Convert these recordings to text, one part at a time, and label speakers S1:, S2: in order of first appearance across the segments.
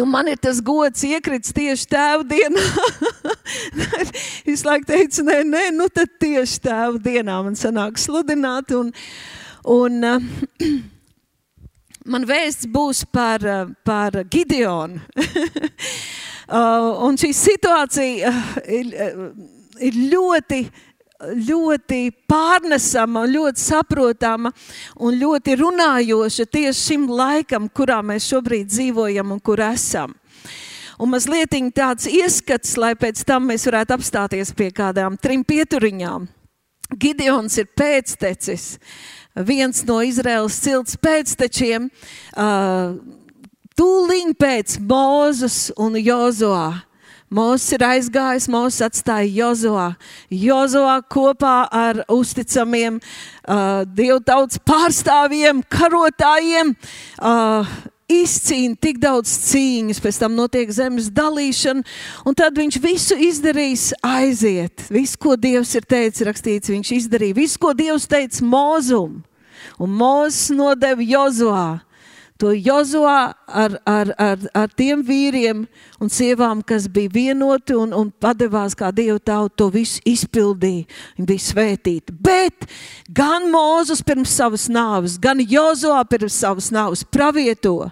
S1: Nu, man ir tas gods iekrits tieši tēva dienā. Visu laiku teicu, nē, nē, nu tad tieši tēva dienā man sanāk sludināt. Un, un, uh, man vēsts būs par, uh, par Gideonu. uh, un šī situācija uh, ir, ir ļoti ļoti pārnesama, ļoti saprotama un ļoti runājoša tieši šim laikam, kurā mēs šobrīd dzīvojam un kur esam. Un mazliet tāds ieskats, lai pēc tam mēs varētu apstāties pie kādām trim pieturiņām. Gideons ir pēctecis, viens no Izraels cilts pēctečiem, tūliņ pēc Mozus un Jozoā. Mūsu ir aizgājis, mūsu atstāja Jozoā. Jozoā kopā ar uzticamiem uh, dievtautas pārstāvjiem, karotājiem. Uh, izcīna tik daudz cīņas, pēc tam notiek zemes dalīšana, un tad viņš visu izdarīs, aiziet. Visu, ko Dievs ir teicis, rakstīts, viņš izdarīja. Visu, ko Dievs teica Mozum, un Mozes nodeva Jozoā to Jozoā ar, ar, ar, ar tiem vīriem un sievām, kas bija vienoti un, un padevās kā Dieva tauta, to visu izpildīja. Viņi bija svētīti. Bet gan Mozus pirms savas nāves, gan Jozoā pirms savas nāves pravieto,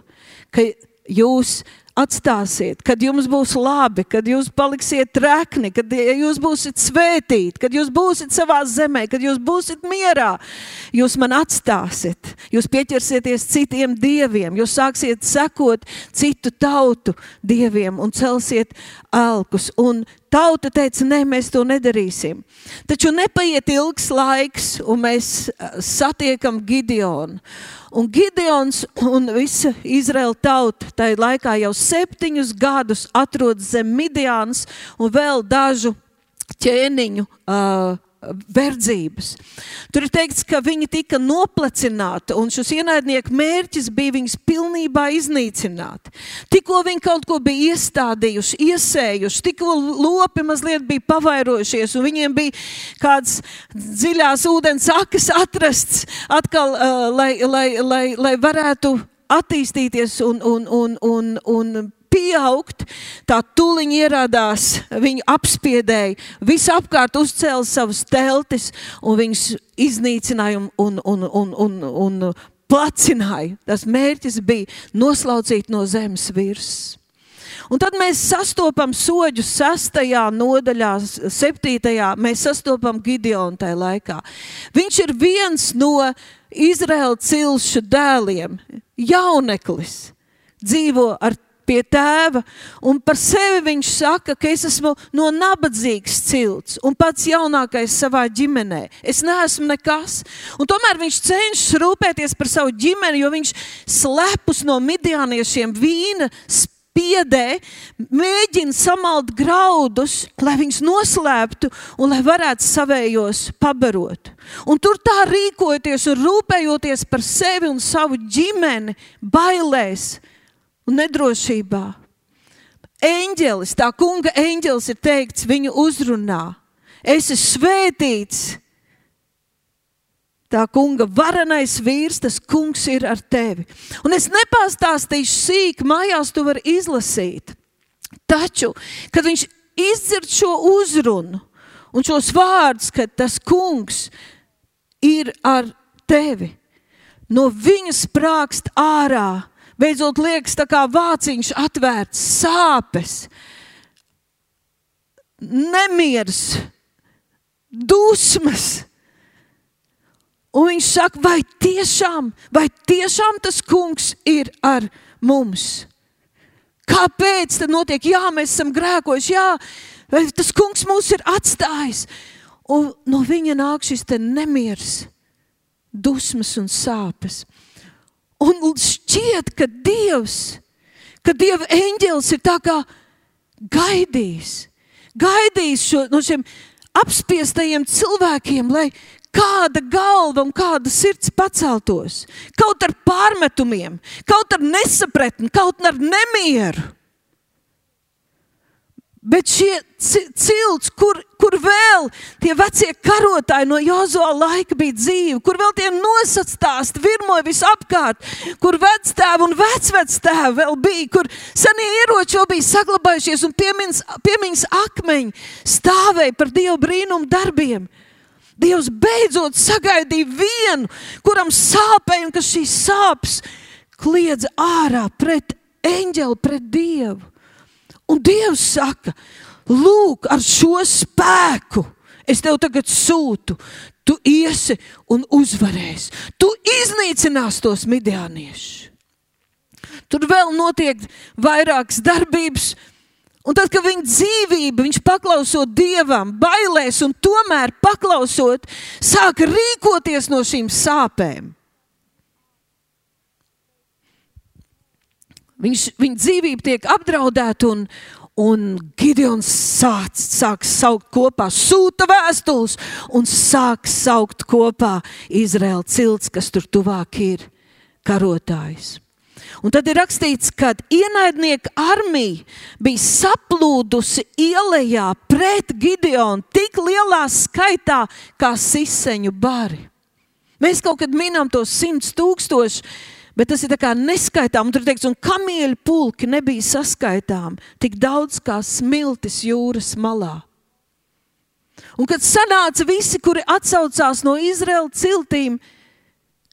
S1: ka jūs atstāsiet, kad jums būs labi, kad jūs paliksiet trekni, kad jūs būsiet svētīti, kad jūs būsiet savā zemē, kad jūs būsiet mierā. Jūs man atstāsiet, jūs pieķersieties citiem dieviem, jūs sāksiet sekot citu tautu dieviem un celsiet elkus. Un tauta teica, nē, mēs to nedarīsim. Taču nepaiet ilgs laiks, un mēs satiekam Gideonu. Un Gideons un visa Izraēla tauta tajā laikā jau septiņus gadus atrodas zem Midiānas un vēl dažu ķēniņu uh, verdzības. Tur ir teikts, ka viņi tika noplecināti, un šis ienaidnieku mērķis bija viņus pilnībā iznīcināt. Tikko viņi kaut ko bija iestādījuši, iesējuši, tikko lopi mazliet bija pavairojušies, un viņiem bija kāds dziļās ūdens akas atrasts atkal, uh, lai, lai, lai, lai varētu attīstīties un, un, un, un, un pieaugt, tā tuliņi ierādās, viņu apspiedēja, visapkārt uzcēla savus teltis un viņus iznīcināja un, un, un, un, un, un placināja. Tas mērķis bija noslaucīt no zemes virsmas. Un tad mēs sastopam soļu sastajā nodaļā, septītajā. Mēs sastopam Gideonu tajā laikā. Viņš ir viens no Izraēla cilšu dēliem, jauneklis, dzīvo ar pie tēva, un par sevi viņš saka, ka es esmu no nabadzīgas cilts un pats jaunākais savā ģimenē. Es neesmu nekas. Un tomēr viņš cenšas rūpēties par savu ģimeni, jo viņš slepus no midianiešiem vīna spiedē, mēģina samalt graudus, lai viņus noslēptu un lai varētu savējos pabarot. Un tur tā rīkojoties un rūpējoties par sevi un savu ģimeni, bailēs, un nedrošībā. Eņģelis, tā kunga eņģelis ir teikts viņu uzrunā. Es esmu svētīts. Tā kunga varenais vīrs, tas kungs ir ar tevi. Un es nepastāstīšu sīk, mājās tu vari izlasīt. Taču, kad viņš izdzird šo uzrunu un šos vārdus, ka tas kungs ir ar tevi, no viņa sprākst ārā beidzot liekas tā kā vāciņš atvērts, sāpes, nemieris, dusmas. Un viņš saka, vai tiešām, vai tiešām tas kungs ir ar mums? Kāpēc tas notiek? Jā, mēs esam grēkojuši, jā, tas kungs mūs ir atstājis. Un no viņa nāk šis nemieris, dusmas un sāpes. Un šķiet, ka Dievs, ka Dieva eņģēlis ir tā kā gaidījis, gaidījis šo, no šiem apspiestajiem cilvēkiem, lai kāda galva un kāda sirds paceltos. Kaut ar pārmetumiem, kaut ar nesapratni, kaut ar nemieru. Bet šie cilts, kur, kur vēl tie vecie karotāji no Jozola laika bija dzīvi, kur vēl tie nosacīti virmoja visapkārt, kur vectēvi un vecvectēvi vēl bija, kur senie ieroči vēl bija saglabājušies un piemiņas, piemiņas akmeņi stāvēja par Dievu brīnumu darbiem. Dievs beidzot sagaidīja vienu, kuram sāpēja un kas šīs sāpes kliedza ārā pret eņģeli, pret Dievu. Un Dievs saka, lūk, ar šo spēku es tev tagad sūtu. Tu iesi un uzvarēsi. Tu iznīcinās tos midianiešus. Tur vēl notiek vairākas darbības. Un tad, kad viņa dzīvība, viņš paklausot dievam, bailēs un tomēr paklausot, sāk rīkoties no šīm sāpēm. Viņš, viņa dzīvība tiek apdraudēta, un, un Gideons sāk, sāk saukt kopā, sūta vēstules un sāk saukt kopā Izraēla cilts, kas tur tuvāk ir karotājs. Un tad ir rakstīts, ka ienaidnieka armija bija saplūdusi ielā pret Gideonu tik lielā skaitā kā siseņu bari. Mēs kaut kad minam tos simts tūkstošus Bet tas ir neskaitām. Tur teikts, un kamieļu pulki nebija saskaitām tik daudz kā smiltis jūras malā. Un kad sanāca visi, kuri atsaucās no Izraēlas ciltīm,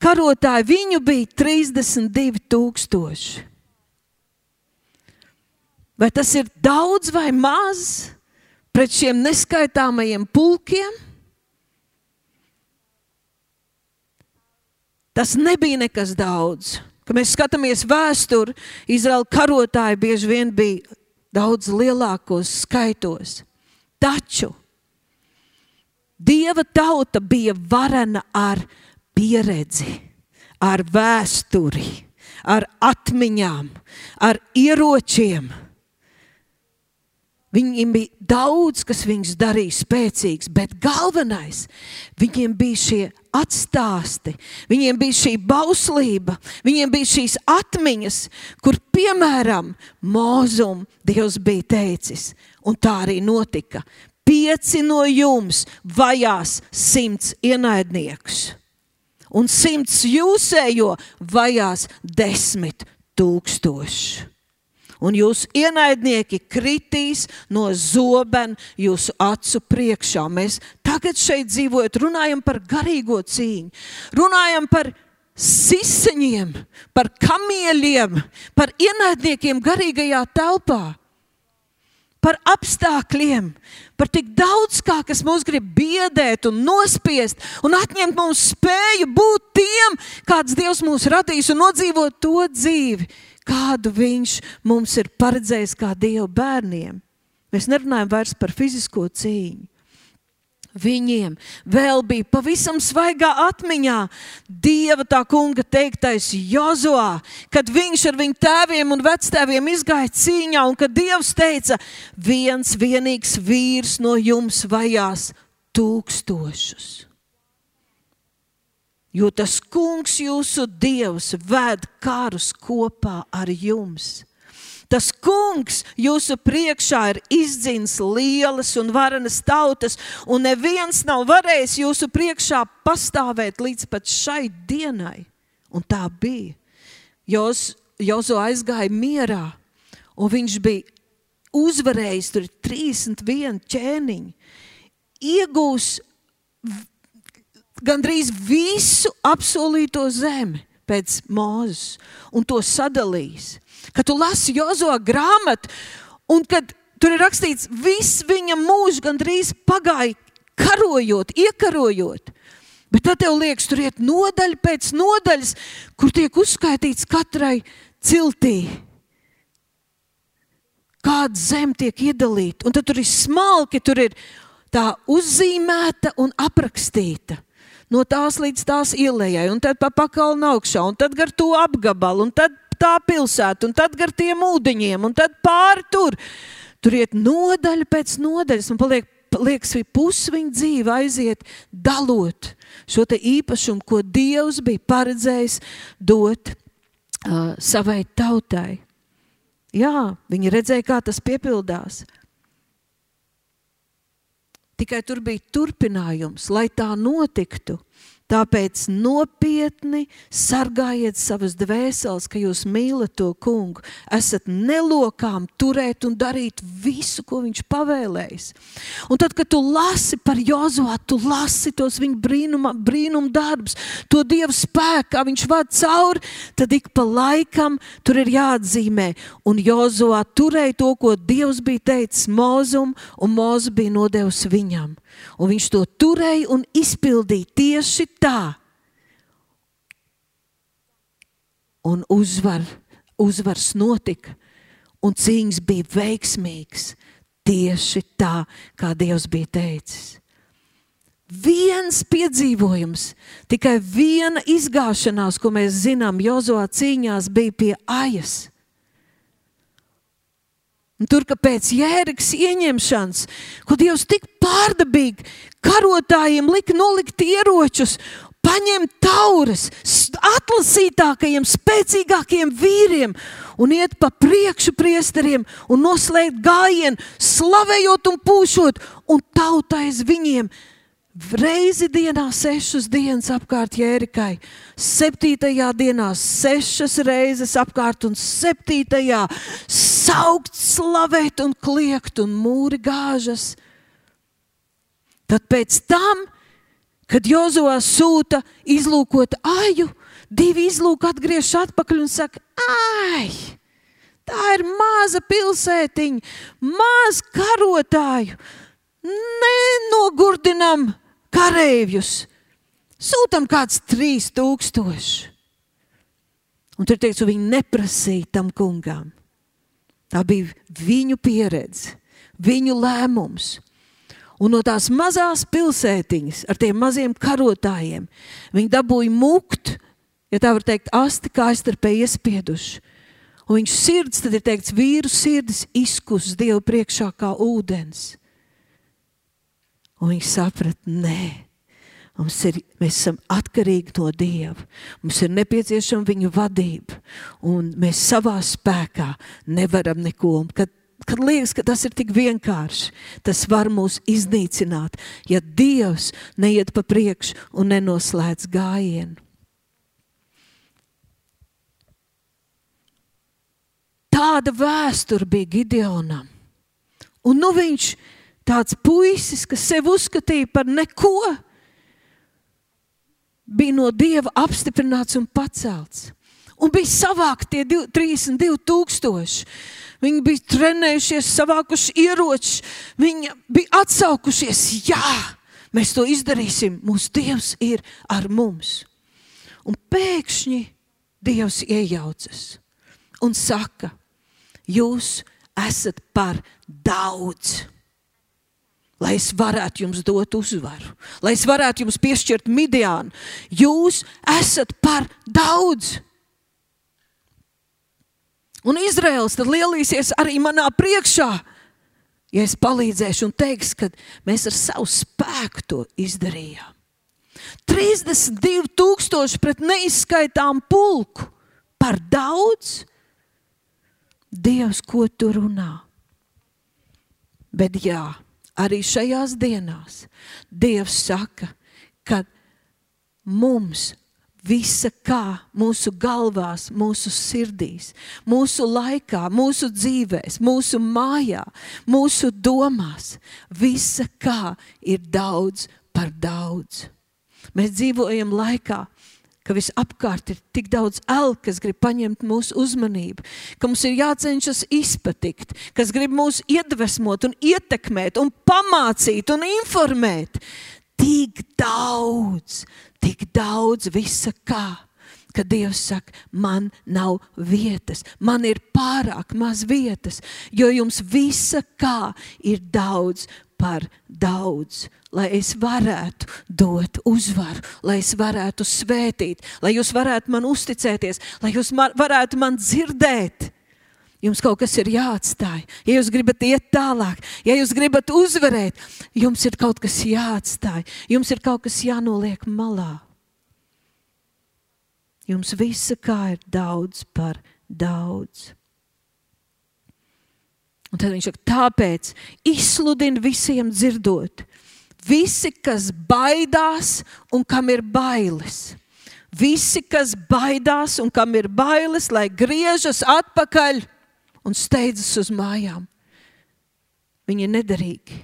S1: karotāji, viņu bija 32,000. Vai tas ir daudz vai maz pret šiem neskaitāmajiem pulkiem? Tas nebija nekas daudz. Kad mēs skatāmies vēsturi, Izraēla karotāji bieži vien bija daudz lielākos skaitos. Taču Dieva tauta bija varena ar pieredzi, ar vēsturi, ar atmiņām, ar ieročiem. Viņiem bija daudz, kas viņus darīja spēcīgus, bet galvenais viņiem bija šie atstāsti, viņiem bija šī bauslība, viņiem bija šīs atmiņas, kur piemēram Mozum Dievs bija teicis, un tā arī notika. Pieci no jums vajās simts ienaidniekus, un simts jūsējo vajās desmit tūkstoši un jūsu ienaidnieki kritīs no zobena jūsu acu priekšā. Mēs tagad šeit dzīvojam, runājam par garīgo cīņu, runājam par siseņiem, par kamieļiem, par ienaidniekiem garīgajā telpā. Par apstākļiem, par tik daudz kā, kas mūs grib biedēt un nospiest un atņemt mums spēju būt tiem, kāds Dievs mūs radījis un nodzīvot to dzīvi, kādu viņš mums ir paredzējis kā Dieva bērniem. Mēs nerunājam vairs par fizisko cīņu. Viņiem vēl bija pavisam svaigā atmiņā Dieva tā kunga teiktais Jozoā, kad viņš ar viņu tēviem un vectēviem izgāja cīņā, un kad Dievs teica, viens vienīgs vīrs no jums vajās tūkstošus jo tas kungs, jūsu dievs, ved karus kopā ar jums. Tas kungs jūsu priekšā ir izdzins lielas un varenas tautas, un neviens nav varējis jūsu priekšā pastāvēt līdz pat šai dienai. Un tā bija. Jozo aizgāja mierā, un viņš bija uzvarējis tur 31 ķēniņu, iegūs gandrīz visu apsolīto zemi pēc mūzes un to sadalījis. Kad tu lasi Jozo grāmatu, un kad tur ir rakstīts, viss viņa mūžs gandrīz pagāja karojot, iekarojot. Bet tad tev liekas, tur iet nodaļa pēc nodaļas, kur tiek uzskaitīts katrai ciltī. Kāda zeme tiek iedalīta, un tad tur ir smalki, tur ir tā uzzīmēta un aprakstīta no tās līdz tās ielai, un tad pa pakalnu augšā, un tad gar to apgabalu, un tad tā pilsēta, un tad gar tiem ūdeņiem, un tad pāri tur. Tur iet nodaļa pēc nodaļas, un paliek, liekas, ka pusi viņa dzīve aiziet dalot šo īpašumu, ko Dievs bija paredzējis dot uh, savai tautai. Jā, viņi redzēja, kā tas piepildās. Tikai tur bija turpinājums, lai tā notiktu. Tāpēc nopietni sargājiet savas dvēseles, ka jūs mīlat to kungu. Esat nelokām turēt un darīt visu, ko viņš pavēlējis. Un tad, kad tu lasi par Jozovu, tu lasi tos viņa brīnuma, brīnuma darbus, to dievu spēku, kā viņš vada cauri, tad ik pa laikam tur ir jāatzīmē. Un Jozovā turēja to, ko Dievs bija teicis Mozum, un Mozu bija nodevis viņam. Un viņš to turēja un izpildīja tieši tā. Un uzvar, uzvars notika, un cīņas bija veiksmīgas tieši tā, kā Dievs bija teicis. Viens piedzīvojums, tikai viena izgāšanās, ko mēs zinām, Jozovā cīņās bija pie ajas. Un tur, ka pēc jēras ieņemšanas, ko Dievs tik pārdabīgi karotājiem lika nolikt ieročus, paņemt tauras, atlasītākajiem, spēcīgākajiem vīriem un iet pa priekšu priesteriem un noslēgt gājienu, slavējot un pūšot, un tautais viņiem reizi dienā sešas dienas apkārt Jērikai, septītajā dienā sešas reizes apkārt un septītajā saukt, slavēt un kliegt un mūri gāžas. Tad pēc tam, kad Jozovā sūta izlūkot aju, divi izlūk atgriežas atpakaļ un saka, ai! Tā ir maza pilsētiņa, maz karotāju. Nenogurdinam kareivjus. Sūtam kāds trīs tūkstoši. Un tur teicu, viņi neprasīja tam kungam. Tā bija viņu pieredze, viņu lēmums. Un no tās mazās pilsētiņas, ar tiem maziem karotājiem, viņi dabūja mukt, ja tā var teikt, asti kā aizstarpē iespieduši. Un viņš sirds, tad ir teikts, vīru sirds izkus Dievu priekšā kā ūdens. Un viņi saprata, nē, mums ir, mēs esam atkarīgi no Dieva. Mums ir nepieciešama viņa vadība, un mēs savā spēkā nevaram neko. Kad, kad liekas, ka tas ir tik vienkārši, tas var mūs iznīcināt, ja Dievs neiet pa priekšu un nenoslēdz gājienu. Tāda vēsture bija Gideonam. Un nu viņš ir tāds puisis, kas sev uzskatīja par neko, bija no dieva apstiprināts un pacelts. Un bija savākti tie 32 tūkstoši. Viņi bija trenējušies, savākuši ieročus, viņi bija atsaukušies. Jā, mēs to izdarīsim. Mūsu Dievs ir ar mums. Un pēkšņi Dievs iejaucas un saka, jūs esat par daudz lai es varētu jums dot uzvaru, lai es varētu jums piešķirt midiānu. Jūs esat par daudz. Un Izraels tad lielīsies arī manā priekšā, ja es palīdzēšu un teiks, ka mēs ar savu spēku to izdarījām. 32,000 pret neizskaitām pulku par daudz. Dievs, ko tu runā? Bet jā, arī šajās dienās Dievs saka, ka mums visa kā mūsu galvās, mūsu sirdīs, mūsu laikā, mūsu dzīvēs, mūsu mājā, mūsu domās, visa kā ir daudz par daudz. Mēs dzīvojam laikā, ka visapkārt ir tik daudz elku, kas grib paņemt mūsu uzmanību, ka mums ir jācenšas izpatikt, kas grib mūs iedvesmot, un ietekmēt, un pamācīt un informēt. Tik daudz, tik daudz visa kā. Kad Dievs saka, man nav vietas, man ir pārāk maz vietas, jo jums visa kā ir daudz par daudz lai es varētu dot uzvaru, lai es varētu svētīt, lai jūs varētu man uzticēties, lai jūs varētu man dzirdēt. Jums kaut kas ir jāatstāj. Ja jūs gribat iet tālāk, ja jūs gribat uzvarēt, jums ir kaut kas jāatstāj. Jums ir kaut kas jānoliek malā. Jums visa kā ir daudz par daudz. Un tad viņš saka, tāpēc izsludini visiem dzirdot, Visi, kas baidās un kam ir bailes. Visi, kas baidās un kam ir bailes, lai griežas atpakaļ un steidzas uz mājām. Viņi ir nederīgi.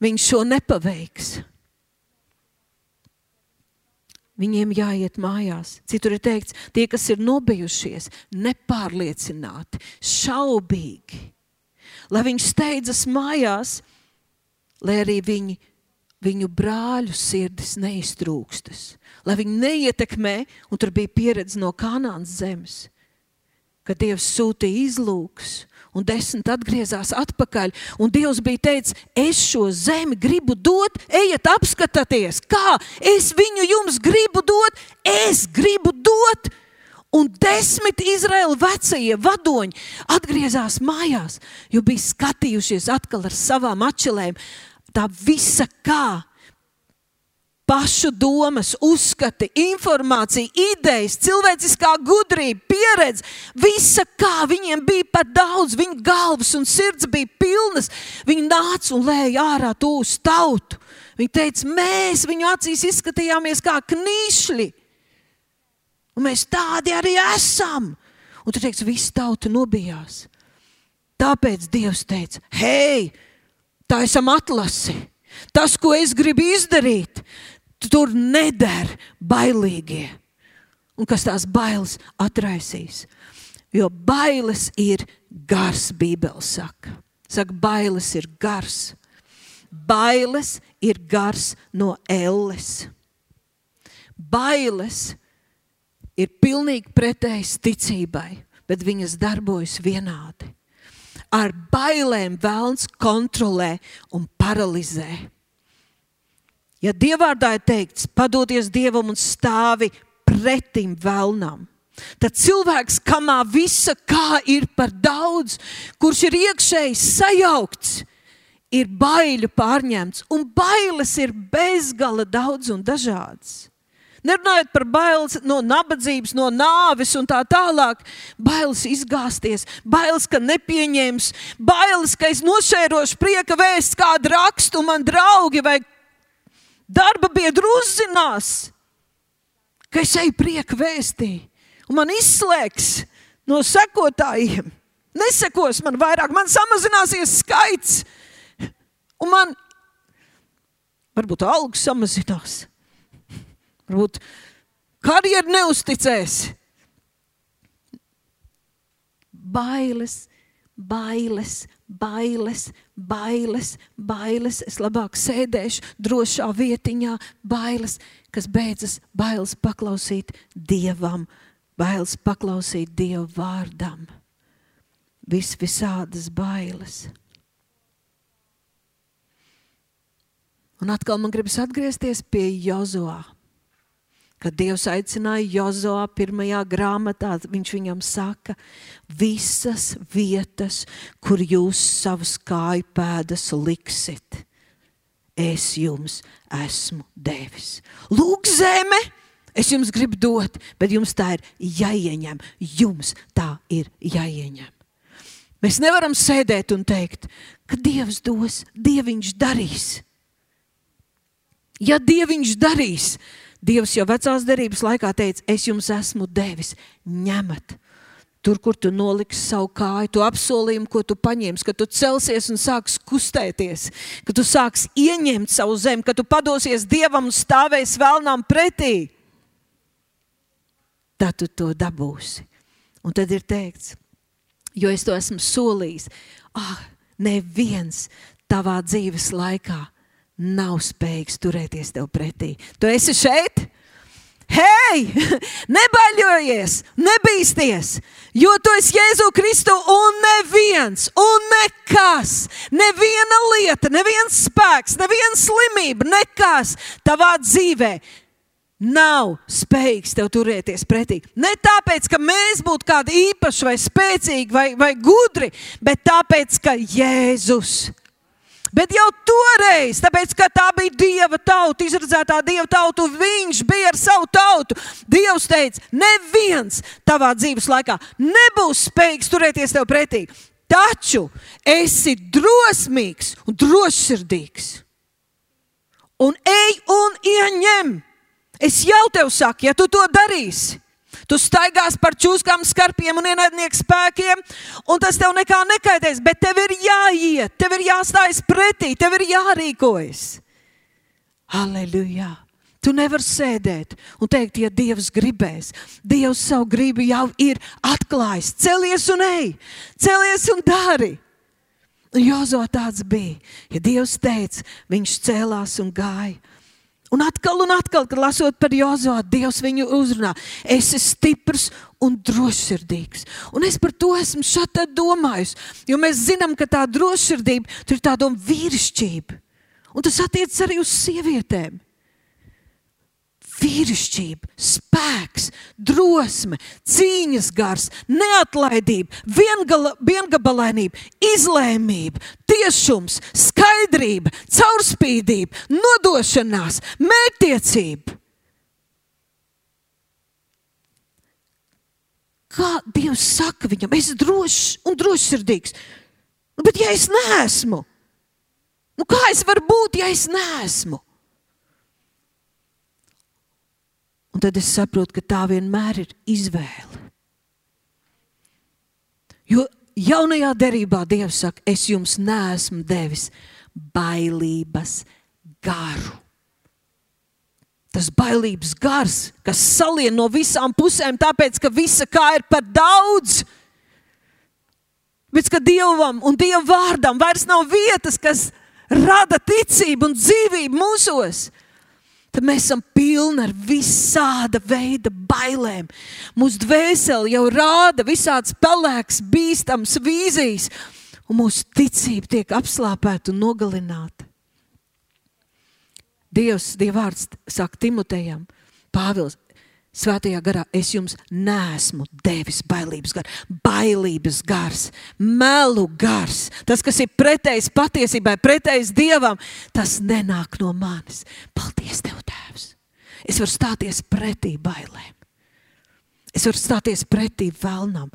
S1: Viņš šo nepaveiks. Viņiem jāiet mājās. Citur ir teikts, tie, kas ir nobijušies, nepārliecināti, šaubīgi, lai viņi steidzas mājās, lai arī viņi, viņu brāļu sirdis neiztrūkstas, lai viņi neietekmē, un tur bija pieredze no Kanānas zemes, kad Dievs sūtīja izlūks un desmit atgriezās atpakaļ. Un Dievs bija teicis, es šo zemi gribu dot, ejiet, apskatieties, kā es viņu jums gribu dot. Es gribu dot. Un desmit Izraēla vecie vadoņi atgriezās mājās, jo bija skatījušies atkal ar savām atšķelēm. Tā visa kā pašu domas, uzskati, informācija, idejas, cilvēciskā gudrība, pieredze, visa kā viņiem bija par daudz, viņu galvas un sirds bija pilnas. Viņi nāca un lēja ārā to uz tautu. Viņi teica, mēs viņu acīs izskatījāmies kā knīšļi. Un mēs tādi arī esam. Un tur teiks, visa tauta nobijās. Tāpēc Dievs teica, hei, tā esam atlasi. Tas, ko es gribu izdarīt, tur neder bailīgie. Un kas tās bailes atraisīs? Jo bailes ir gars, Bībele saka. Saka, bailes ir gars. Bailes ir gars no elles. Bailes ir pilnīgi pretējas ticībai, bet viņas darbojas vienādi. Ar bailēm vēlns kontrolē un paralizē. Ja dievvvārdā ir teikts, padoties dievam un stāvi pretim vēlnam, tad cilvēks, kamā visa kā ir par daudz, kurš ir iekšēji sajaukts, ir baiļu pārņemts, un bailes ir bezgala daudz un dažādas. Nerunājot par bailes no nabadzības, no nāves un tā tālāk. Bailes izgāzties, bailes, ka nepieņems, bailes, ka es nošērošu prieka vēstu kādu rakstu, man draugi vai darba biedri uzzinās, ka es eju prieka vēstī, un man izslēgs no sekotājiem. Nesekos man vairāk, man samazināsies skaits, un man varbūt algas samazinās. Varbūt karjeru neusticēs. Bailes, bailes, bailes, bailes, bailes. Es labāk sēdēšu drošā vietiņā, bailes, kas beidzas bailes paklausīt dievam, bailes paklausīt dievu vārdam. Vis visādas bailes. Un atkal man gribas atgriezties pie Jozoā kad Dievs aicināja Jozoā pirmajā grāmatā, viņš viņam saka, visas vietas, kur jūs savus kāju pēdas liksit, es jums esmu devis. Lūk, zeme! Es jums gribu dot, bet jums tā ir jāieņem. Jums tā ir jāieņem. Mēs nevaram sēdēt un teikt, ka Dievs dos, Dieviņš darīs. Ja Dieviņš darīs, Dievs jau vecās derības laikā teica, es jums esmu devis, ņemat. Tur, kur tu noliksi savu kāju, to apsolījumu, ko tu paņemsi, ka tu celsies un sāks kustēties, ka tu sāks ieņemt savu zemi, ka tu padosies Dievam un stāvēs vēlnām pretī. Tad tu to dabūsi. Un tad ir teikts, jo es to esmu solījis, ah, neviens tavā dzīves laikā nav spējīgs turēties tev pretī. Tu esi šeit? Hei, nebaļojies, nebīsties, jo tu esi Jēzu Kristu un neviens, un nekas, neviena lieta, neviens spēks, neviena slimība, nekas tavā dzīvē nav spējīgs tev turēties pretī. Ne tāpēc, ka mēs būtu kādi īpaši vai spēcīgi vai, vai gudri, bet tāpēc, ka Jēzus Bet jau toreiz, tāpēc, ka tā bija dieva tauta, izredzētā dieva tauta, viņš bija ar savu tautu. Dievs teica, neviens tavā dzīves laikā nebūs spējīgs turēties tev pretī. Taču esi drosmīgs un drošsirdīgs. un ej un ieņem. Es jau tev saku, ja tu to darīsi, tu staigās par čūskām, skarpiem un ienaidnieku spēkiem, un tas tev nekā nekaitēs, bet tev ir jāiet, tev ir jāstājas pretī, tev ir jārīkojas. Halleluja! Tu nevari sēdēt un teikt, ja Dievs gribēs. Dievs savu gribu jau ir atklājis. Celies un ej, celies un dari. Jozo tāds bija. Ja Dievs teica, viņš cēlās un gāja. Un atkal, un atkal, kad lasot par Jozo, Dievs viņu uzrunā. Es esmu stiprs un drošsirdīgs. Un es par to esmu šādi domājis. Jo mēs zinām, ka tā drošsirdība ir tāda vīrišķība. Un tas attiecas arī uz sievietēm vīrišķība, spēks, drosme, cīņas gars, neatlaidība, viengala, viengabalainība, izlēmība, tiešums, skaidrība, caurspīdība, nodošanās, mērķtiecība. Kā Dievs saka viņam, es esmu drošs un drošsirdīgs. Nu, bet, ja es neesmu, nu, kā es varu būt, ja es neesmu? Un tad es saprotu, ka tā vienmēr ir izvēle. Jo jaunajā derībā Dievs saka, es jums neesmu devis bailības garu. Tas bailības gars, kas salien no visām pusēm, tāpēc ka visa kā ir par daudz. Bet ka Dievam un Dieva vārdam vairs nav vietas, kas rada ticību un dzīvību mūsos tad mēs esam pilni ar visāda veida bailēm. Mūsu dvēsele jau rāda visādas pelēkas, bīstamas vīzijas, un mūsu ticība tiek apslāpēta un nogalināta. Dievs, Dieva vārds saka Timotejam, Pāvils, Svētajā garā es jums nesmu devis bailības gars, bailības gars, melu gars. Tas, kas ir pretējs patiesībai, pretējs dievam, tas nenāk no manis. Paldies, Tev! Es varu stāties pretī bailēm. Es varu stāties pretī vēlnam.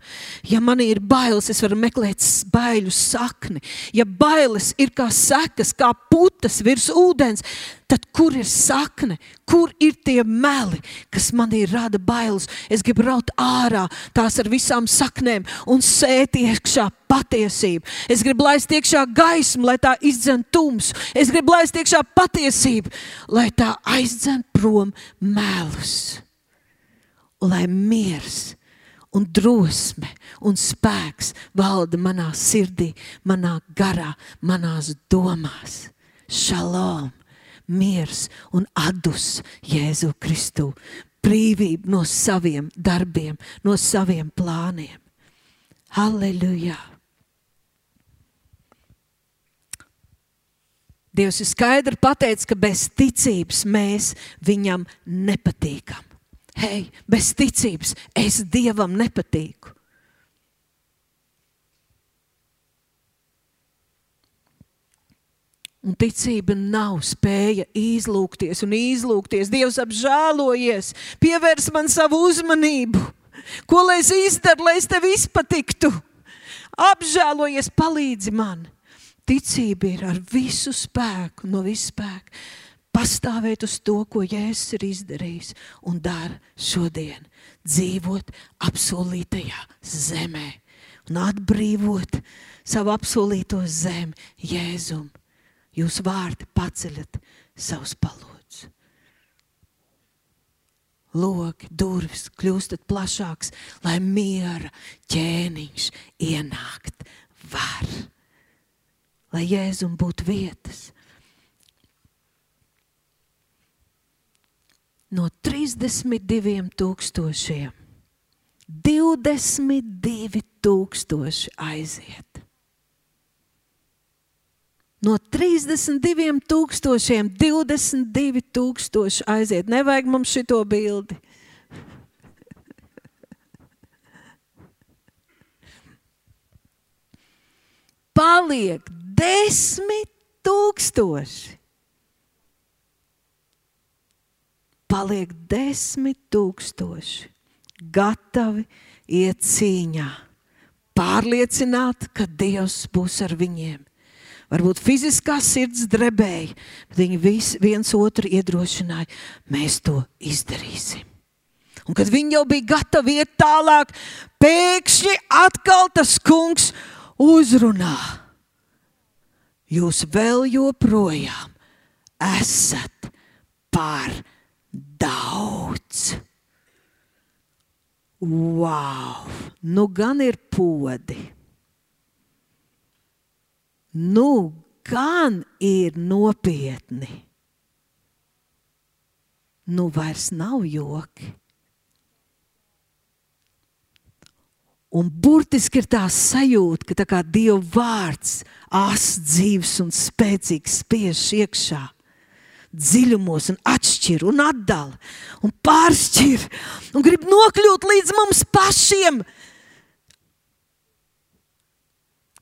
S1: Ja man ir bailes, es varu meklēt baiļu sakni. Ja bailes ir kā sekas, kā putas virs ūdens, tad kur ir sakne, kur ir tie meli, kas manī rada bailes? Es gribu raut ārā tās ar visām saknēm un sēt iekšā patiesību. Es gribu laist iekšā gaismu, lai tā izdzen tumsu. Es gribu laist iekšā patiesību, lai tā aizdzen prom melus lai miers un drosme un spēks valda manā sirdī, manā garā, manās domās. Šalom, miers un adus Jēzu Kristu, brīvība no saviem darbiem, no saviem plāniem. Halleluja! Dievs ir skaidri pateicis, ka bez ticības mēs viņam nepatīkam hei, bez ticības es Dievam nepatīku. Un ticība nav spēja izlūkties un izlūkties. Dievs apžēlojies, pievērs man savu uzmanību. Ko lai es izdaru, lai es tev izpatiktu? Apžēlojies, palīdzi man. Ticība ir ar visu spēku, no visu spēku pastāvēt uz to, ko Jēzus ir izdarījis un dara šodien. Dzīvot apsolītajā zemē un atbrīvot savu apsolīto zemi Jēzum. Jūs vārdi paceļat savus palodus. Loki, durvis kļūstat plašāks, lai miera ķēniņš ienākt var. Lai Jēzum būtu vietas no 32 tūkstošiem 22 tūkstoši aiziet. No 32 tūkstošiem 22 tūkstoši aiziet. Nevajag mums šito bildi. Paliek desmit tūkstoši. Paliek desmit tūkstoši gatavi iet cīņā, pārliecināti, ka Dievs būs ar viņiem. varbūt fiziskā sirds drebēja, bet viņi vis, viens otru iedrošināja, mēs to izdarīsim. Un kad viņi jau bija gatavi iet tālāk, pēkšņi atkal tas kungs uzrunā. Jūs vēl joprojām esat par daudz. Wow! Nu gan ir podi. Nu gan ir nopietni. Nu vairs nav joki. Un burtiski ir tā sajūta, ka tā Dieva vārds, asa dzīves un spēcīgs, spiež iekšā dziļumos, un atšķir, un atdala, un pāršķir, un grib nokļūt līdz mums pašiem.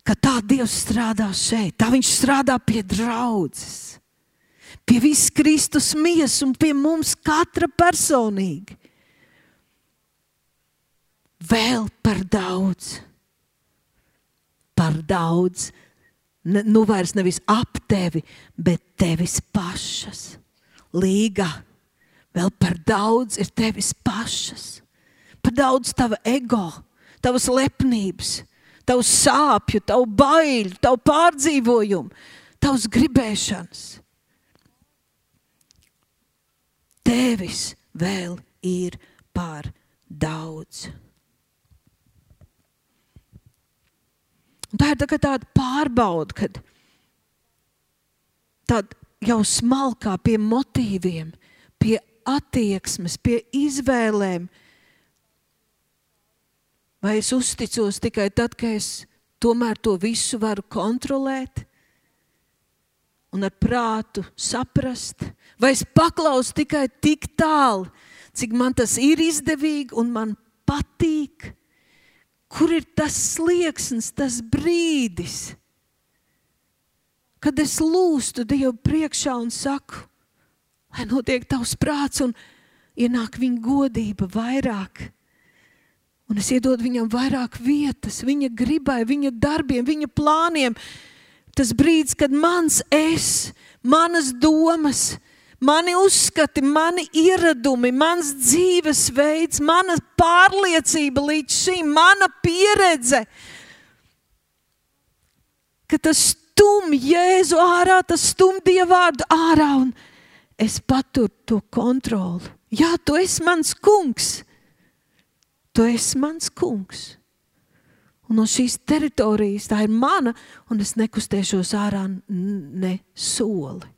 S1: Ka tā Dievs strādā šeit, tā Viņš strādā pie draudzes, pie visas Kristus miesas un pie mums katra personīgi vēl par daudz. Par daudz. Nu vairs nevis ap tevi, bet tevis pašas. Līga. Vēl par daudz ir tevis pašas. Par daudz tava ego, tavas lepnības, tavu sāpju, tavu baiļu, tavu pārdzīvojumu, tavas gribēšanas. Tevis vēl ir par daudz. Un tā ir tā tāda pārbauda, kad tāda jau smalkā pie motīviem, pie attieksmes, pie izvēlēm. Vai es uzticos tikai tad, kad es tomēr to visu varu kontrolēt un ar prātu saprast, vai es paklausu tikai tik tālu, cik man tas ir izdevīgi un man patīk? Kur ir tas slieksnis, tas brīdis, kad es lūstu Dievu priekšā un saku, lai notiek tavs prāts un ienāk viņa godība vairāk. Un es iedodu viņam vairāk vietas, viņa gribai, viņa darbiem, viņa plāniem. Tas brīdis, kad mans es, manas domas, mani uzskati, mani ieradumi, mans dzīvesveids, mana pārliecība līdz šim, mana pieredze, ka tas stum Jēzu ārā, tas stum Dievvvārdu ārā, un es paturu to kontroli. Jā, tu esi mans kungs. Tu esi mans kungs. Un no šīs teritorijas tā ir mana, un es nekustēšos ārā ne soli.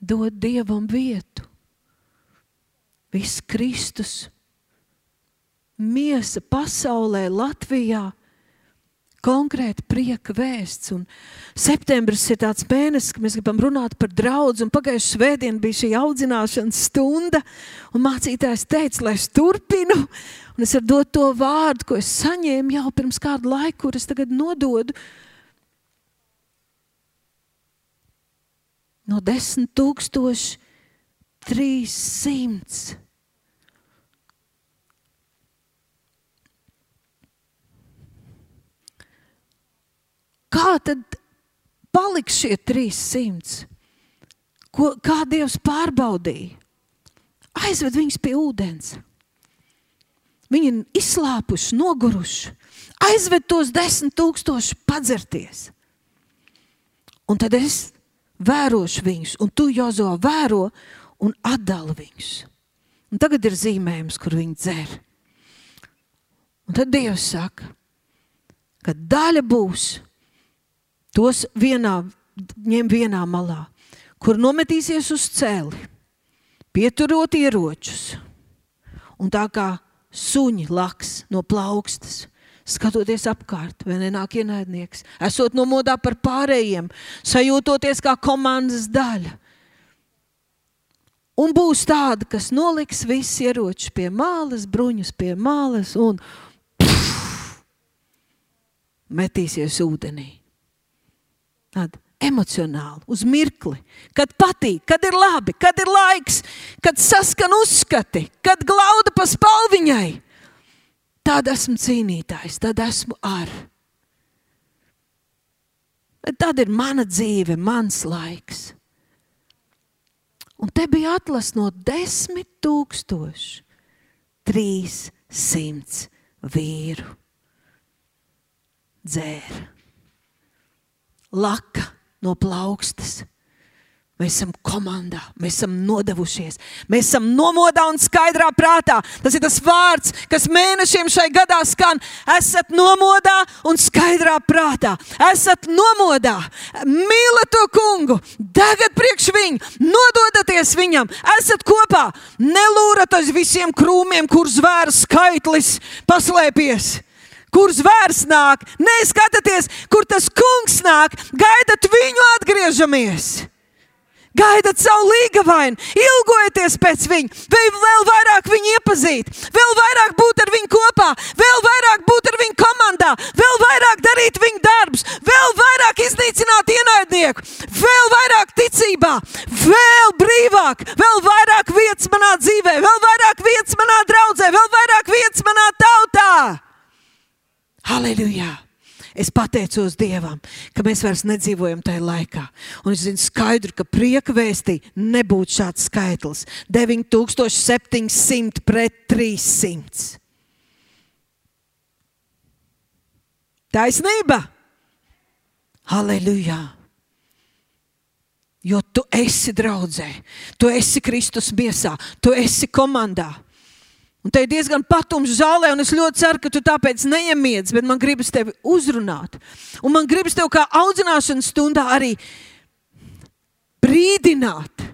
S1: dod dievam vietu. Viss Kristus, miesa pasaulē, Latvijā. Konkrēti prieka vēsts. Un septembris ir tāds mēnesis, kad mēs gribam runāt par draugu. Pagājušā svētdiena bija šī audzināšanas stunda, un mācītājs teica, lai es turpinu. Un es varu dot to vārdu, ko es saņēmu jau pirms kāda laika, kur es tagad nododu no 10,300. Kā tad paliks šie 300? Ko, kā Dievs pārbaudīja? Aizved viņus pie ūdens. Viņi ir izslāpuši, noguruši. Aizved tos desmit tūkstošus padzerties. Un tad es vērošu viņus, un tu, Jozo, vēro un atdali viņus. Un tagad ir zīmējums, kur viņi dzer. Un tad Dievs saka, ka daļa būs tos vienā, ņem vienā malā, kur nometīsies uz celi, pieturot ieročus. Un tā kā suņi laks no plaukstas, skatoties apkārt, vai nenāk ienaidnieks, esot nomodā par pārējiem, sajūtoties kā komandas daļa. Un būs tāda, kas noliks visus ieročus pie malas, bruņus pie malas un pff, metīsies ūdenī. Tāda emocionāli, uz mirkli, kad patīk, kad ir labi, kad ir laiks, kad saskan uzskati, kad glauda pa spalviņai tad esmu cīnītājs, tad esmu ar. Bet tad ir mana dzīve, mans laiks. Un te bija atlases no desmit tūkstoši, trīs simts vīru. Dzēra, laka no plaukstas. Mēs esam komandā, mēs esam nodevušies, mēs esam nomodā un skaidrā prātā. Tas ir tas vārds, kas mēnešiem šai gadā skan. Esat nomodā un skaidrā prātā. Esat nomodā, mīlat to kungu, degat priekš viņu, nododaties viņam, esat kopā, nelūrat aiz visiem krūmiem, kur zvērs skaitlis. Paslēpies kur zvērs nāk, neskatieties, kur tas kungs nāk, gaidat viņu atgriežamies. Gaidat savu līgavainu, ilgojieties pēc viņa, vēl vairāk viņu iepazīt, vēl vairāk būt ar viņu kopā, vēl vairāk būt ar viņu komandā, vēl vairāk darīt viņa darbus, vēl vairāk iznīcināt ienaidnieku, vēl vairāk ticībā, vēl brīvāk, vēl vairāk vietas manā dzīvē, vēl vairāk vietas manā draudzē, vēl vairāk vietas manā tautā. Halleluja! Es pateicos Dievam, ka mēs vairs nedzīvojam tajā laikā. Un es zinu skaidru, ka prieka vēstī nebūtu šāds skaitlis - 9700 pret 300. Taisnība! Halleluja! Jo tu esi draudzē, tu esi Kristus miesā, tu esi komandā. Un te ir diezgan patumšs zālē, un es ļoti ceru, ka tu tāpēc neiemiedz, bet man gribas tevi uzrunāt. Un man gribas tevi kā audzināšanas stundā arī brīdināt.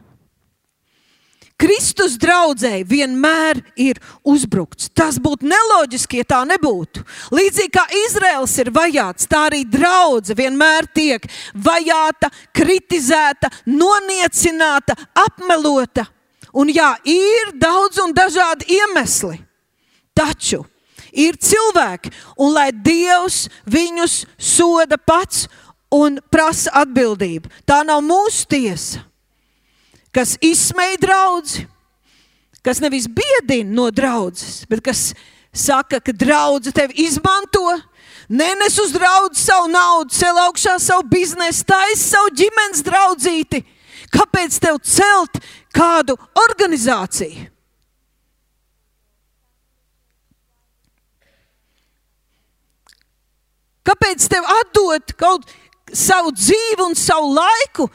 S1: Kristus draudzēji vienmēr ir uzbrukts. Tas būtu neloģiski, ja tā nebūtu. Līdzīgi kā Izraels ir vajāts, tā arī draudzene vienmēr tiek vajāta, kritizēta, noniecināta, apmelota. Un jā, ir daudz un dažādi iemesli. Taču ir cilvēki, un lai Dievs viņus soda pats un prasa atbildību. Tā nav mūsu tiesa, kas izsmeja draugu, kas nevis biedina no draudzes, bet kas saka, ka draudzene tevi izmanto. Nenes uz draugu savu naudu, cel augšā savu biznesu, taisa savu ģimenes draudzīti. Kāpēc tev celt kādu organizāciju. Kāpēc tev atdot kaut savu dzīvi un savu laiku,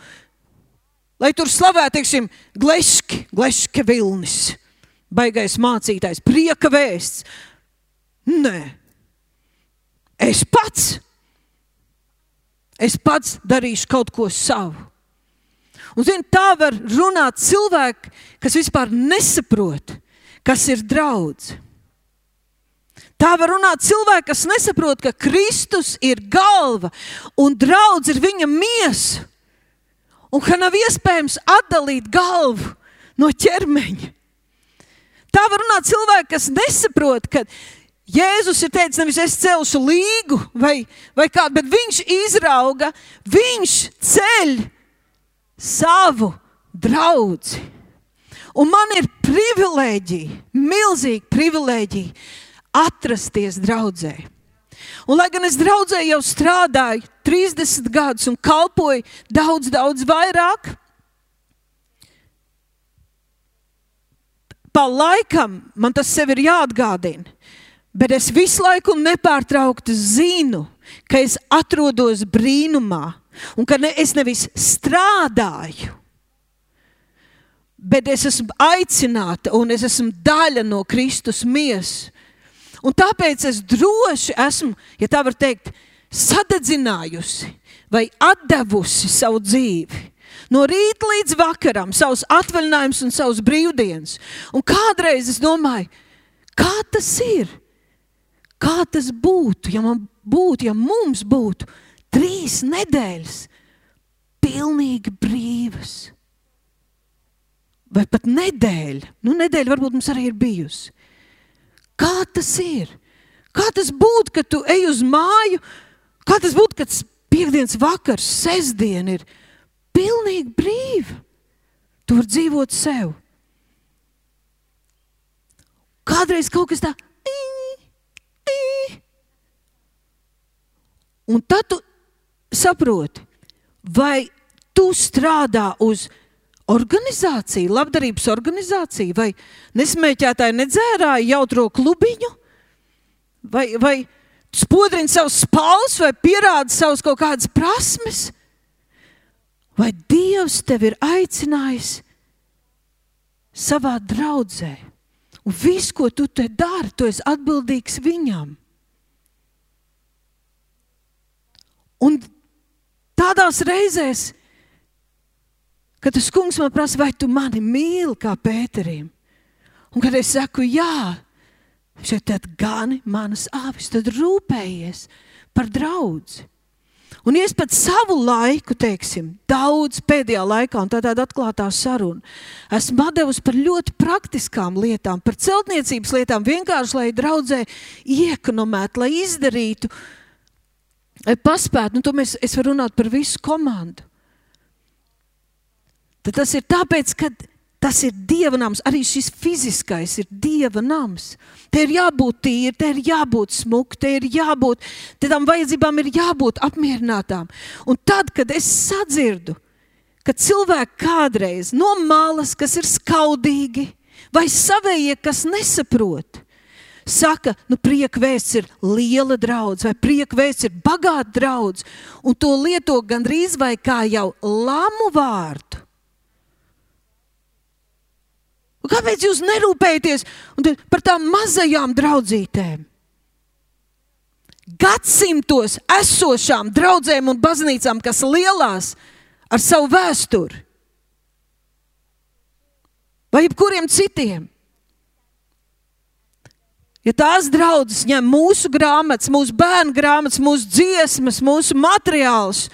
S1: lai tur slavētu, teiksim, gleški, gleški vilnis, baigais mācītājs, prieka vēsts? Nē, es pats, es pats darīšu kaut ko savu. Un, zin, tā var runāt cilvēki, kas vispār nesaprot, kas ir draudz. Tā var runāt cilvēki, kas nesaprot, ka Kristus ir galva un draudz ir viņa miesa. Un ka nav iespējams atdalīt galvu no ķermeņa. Tā var runāt cilvēki, kas nesaprot, ka Jēzus ir teicis, nevis es celšu līgu vai, vai kādu, bet viņš izrauga, viņš ceļ savu draugu. Un man ir privilēģija, milzīga privilēģija atrasties draudzē. Un, lai gan es draudzē jau strādāju 30 gadus un kalpoju daudz, daudz vairāk, pa laikam man tas sev ir jāatgādina. Bet es visu laiku nepārtraukti zinu, ka es atrodos brīnumā, Un ka ne, es nevis strādāju, bet es esmu aicināta un es esmu daļa no Kristus miesas. Un tāpēc es droši esmu, ja tā var teikt, sadedzinājusi vai devusi savu dzīvi. No rīta līdz vakaram, savus atvaļinājumus un savus brīvdienas. Un kādreiz es domāju, kā tas ir? Kā tas būtu, ja man būtu, ja mums būtu Trīs nedēļas pilnīgi brīvas. Vai pat nedēļa, nu, nedēļa varbūt mums arī ir bijusi. Kā tas ir? Kā tas būtu, kad tu ej uz māju? Kā tas būtu, kad piekdienas vakars, sestdiena ir pilnīgi brīva? Tu vari dzīvot sev. Kādreiz kaut kas tāds Un tad tu saproti, vai tu strādā uz organizāciju, labdarības organizāciju, vai nesmēķētāji nedzērāja jautro klubiņu, vai, vai spodrini savus spālus, vai pierāda savus kaut kādas prasmes, vai Dievs tevi ir aicinājis savā draudzē. Un viss, ko tu te dari, tu esi atbildīgs viņam. Un tādās reizēs, kad tas kungs man prasa, vai tu mani mīli kā Pēterim, un kad es saku, jā, tad gani manas avis, tad rūpējies par draugu. Un es pat savu laiku, teiksim, daudz pēdējā laikā, un tā tāda atklātā saruna, esmu devusi par ļoti praktiskām lietām, par celtniecības lietām, vienkārši lai draudzē iekonomētu, lai izdarītu, lai paspētu. Nu, to mēs, es varu runāt par visu komandu. Tad tas ir tāpēc, ka Tas ir dieva nams, arī šis fiziskais ir dieva nams. Te ir jābūt tīri, te ir jābūt smuki, te ir jābūt, te tam vajadzībām ir jābūt apmierinātām. Un tad, kad es sadzirdu, ka cilvēki kādreiz no malas, kas ir skaudīgi, vai savējie, kas nesaprot, saka, nu, prieka vēsts ir liela draudzene, vai prieka vēsts ir bagāta draudzene, un to lieto gandrīz vai kā jau lamu vārdu. Un kāpēc jūs nerūpējaties par tām mazajām draudzītēm? Gadsimtos esošām draudzēm un baznīcām, kas lielās ar savu vēsturi, vai jebkuriem citiem. Ja tās draudzes ņem mūsu grāmatas, mūsu bērnu grāmatas, mūsu dziesmas, mūsu materiālus,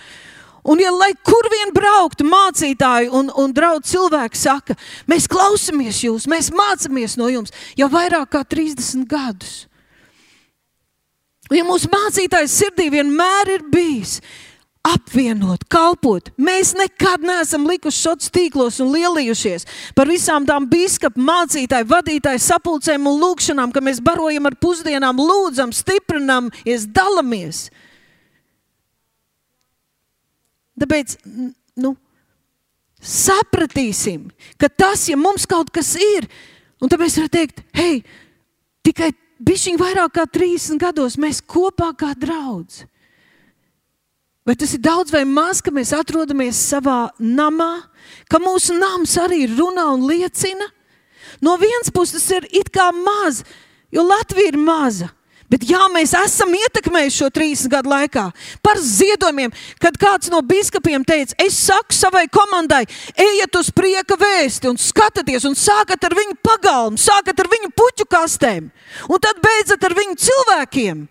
S1: Un, ja lai kur vien brauktu mācītāji un, un draugi cilvēki saka, mēs klausāmies jūs, mēs mācāmies no jums jau vairāk kā 30 gadus. Ja mūsu mācītājs sirdī vienmēr ir bijis apvienot, kalpot. Mēs nekad neesam likuši šos tīklos un lielījušies par visām tām biskupu, mācītāju, vadītāju sapulcēm un lūgšanām, ka mēs barojam ar pusdienām, lūdzam, stiprinam, dalāmies. Tāpēc, nu, sapratīsim, ka tas, ja mums kaut kas ir, un tad mēs varam teikt, hei, tikai bišķiņ vairāk kā 30 gados mēs kopā kā draudz. Vai tas ir daudz vai maz, ka mēs atrodamies savā namā, ka mūsu nams arī runā un liecina? No vienas puses tas ir it kā maz, jo Latvija ir maza. Bet jā, mēs esam ietekmējuši šo 30 gadu laikā par ziedojumiem, kad kāds no biskupiem teica, es saku savai komandai, ejiet uz prieka vēsti un skatieties, un sākat ar viņu pagalmu, sākat ar viņu puķu kastēm, un tad beidzat ar viņu cilvēkiem.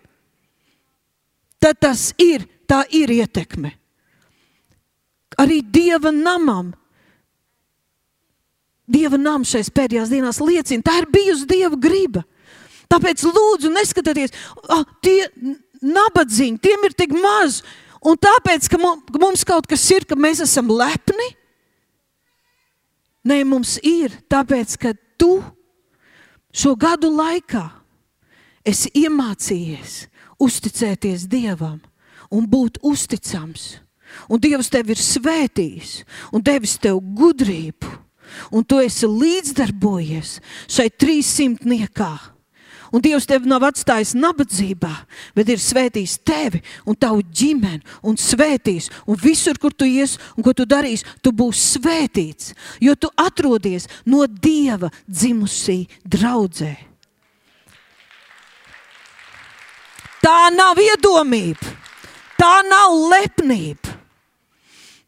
S1: Tad tas ir, tā ir ietekme. Arī dieva namam. Dieva nams šais pēdējās dienās liecina, tā ir bijusi dieva griba. Tāpēc lūdzu, neskatieties, ah, tie nabadzīgi, tiem ir tik maz. Un tāpēc, ka mums kaut kas ir, ka mēs esam lepni, nē, mums ir. Tāpēc, ka tu šo gadu laikā esi iemācījies uzticēties Dievam un būt uzticams. Un Dievs tevi ir svētījis un devis tev gudrību, un tu esi līdzdarbojies šai trīssimtniekā Un Dievs tevi nav atstājis nabadzībā, bet ir svētījis tevi un tavu ģimeni, un svētījis. Un visur, kur tu ies un ko tu darīsi, tu būsi svētīts, jo tu atrodies no Dieva dzimusī draudzē. Tā nav iedomība, tā nav lepnība.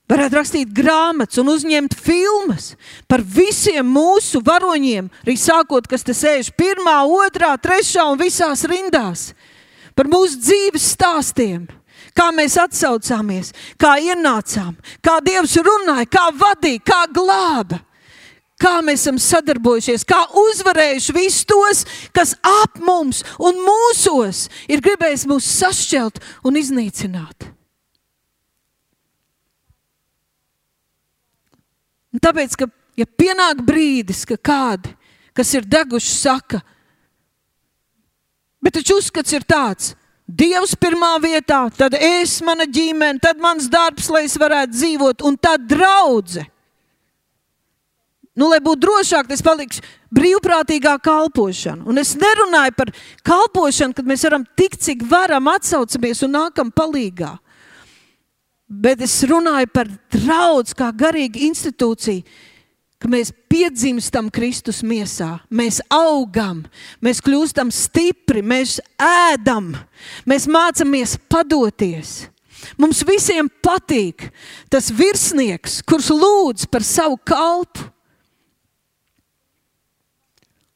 S1: Varētu rakstīt grāmatas un uzņemt filmas par visiem mūsu varoņiem, arī sākot, kas te sēž pirmā, otrā, trešā un visās rindās, par mūsu dzīves stāstiem. Kā mēs atsaucāmies, kā ienācām, kā Dievs runāja, kā vadīja, kā glāba, kā mēs esam sadarbojušies, kā uzvarējuši visus tos, kas ap mums un mūsos ir gribējis mūs sašķelt un iznīcināt. Un tāpēc, ka ja pienāk brīdis, ka kādi, kas ir deguši, saka, bet taču uzskats ir tāds, Dievs pirmā vietā, tad es, mana ģimene, tad mans darbs, lai es varētu dzīvot, un tad draudzene. Nu, lai būtu drošāk, es palikšu brīvprātīgā kalpošana. Un es nerunāju par kalpošanu, kad mēs varam tik, cik varam atsaucamies un nākam palīgā. Bet es runāju par draugu kā garīgu institūciju, ka mēs piedzimstam Kristus miesā, mēs augam, mēs kļūstam stipri, mēs ēdam, mēs mācāmies padoties. Mums visiem patīk tas virsnieks, kurš lūdz par savu kalpu.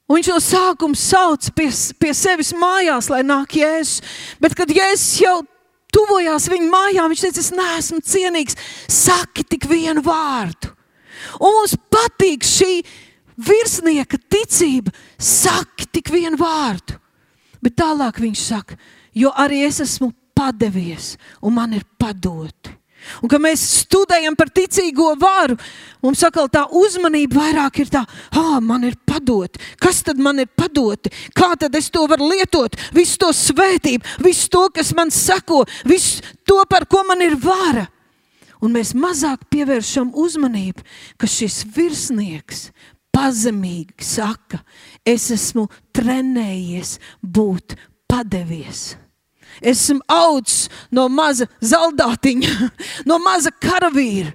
S1: Un viņš no sākuma sauc pie, pie sevis mājās, lai nāk jēzus. Bet, kad jēzus jau tuvojās viņa mājām, viņš teica, es neesmu cienīgs, saki tik vienu vārdu. Un mums patīk šī virsnieka ticība. Saki tik vienu vārdu. Bet tālāk viņš saka, jo arī es esmu padevies un man ir padoti. Un kad mēs studējam par ticīgo varu, mums atkal tā uzmanība vairāk ir tā, ah, man ir padoti. Kas tad man ir padoti? Kā tad es to varu lietot? Visu to svētību, visu to, kas man sako, visu to, par ko man ir vara un mēs mazāk pievēršam uzmanību, ka šis virsnieks pazemīgi saka, es esmu trenējies būt padevies. Es esmu augs no maza zaldātiņa, no maza karavīra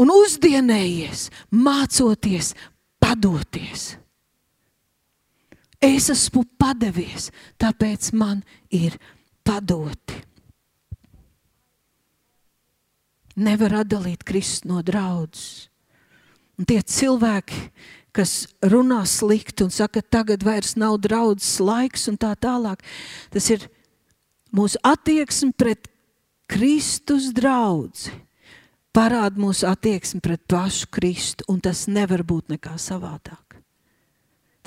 S1: un uzdienējies, mācoties, padoties. Es esmu padevies, tāpēc man ir padoti nevar atdalīt Kristus no draudzes. Un tie cilvēki, kas runā slikti un saka, ka tagad vairs nav draudzes laiks un tā tālāk, tas ir mūsu attieksme pret Kristus draugu. Parāda mūsu attieksmi pret pašu Kristu, un tas nevar būt nekā savādāk.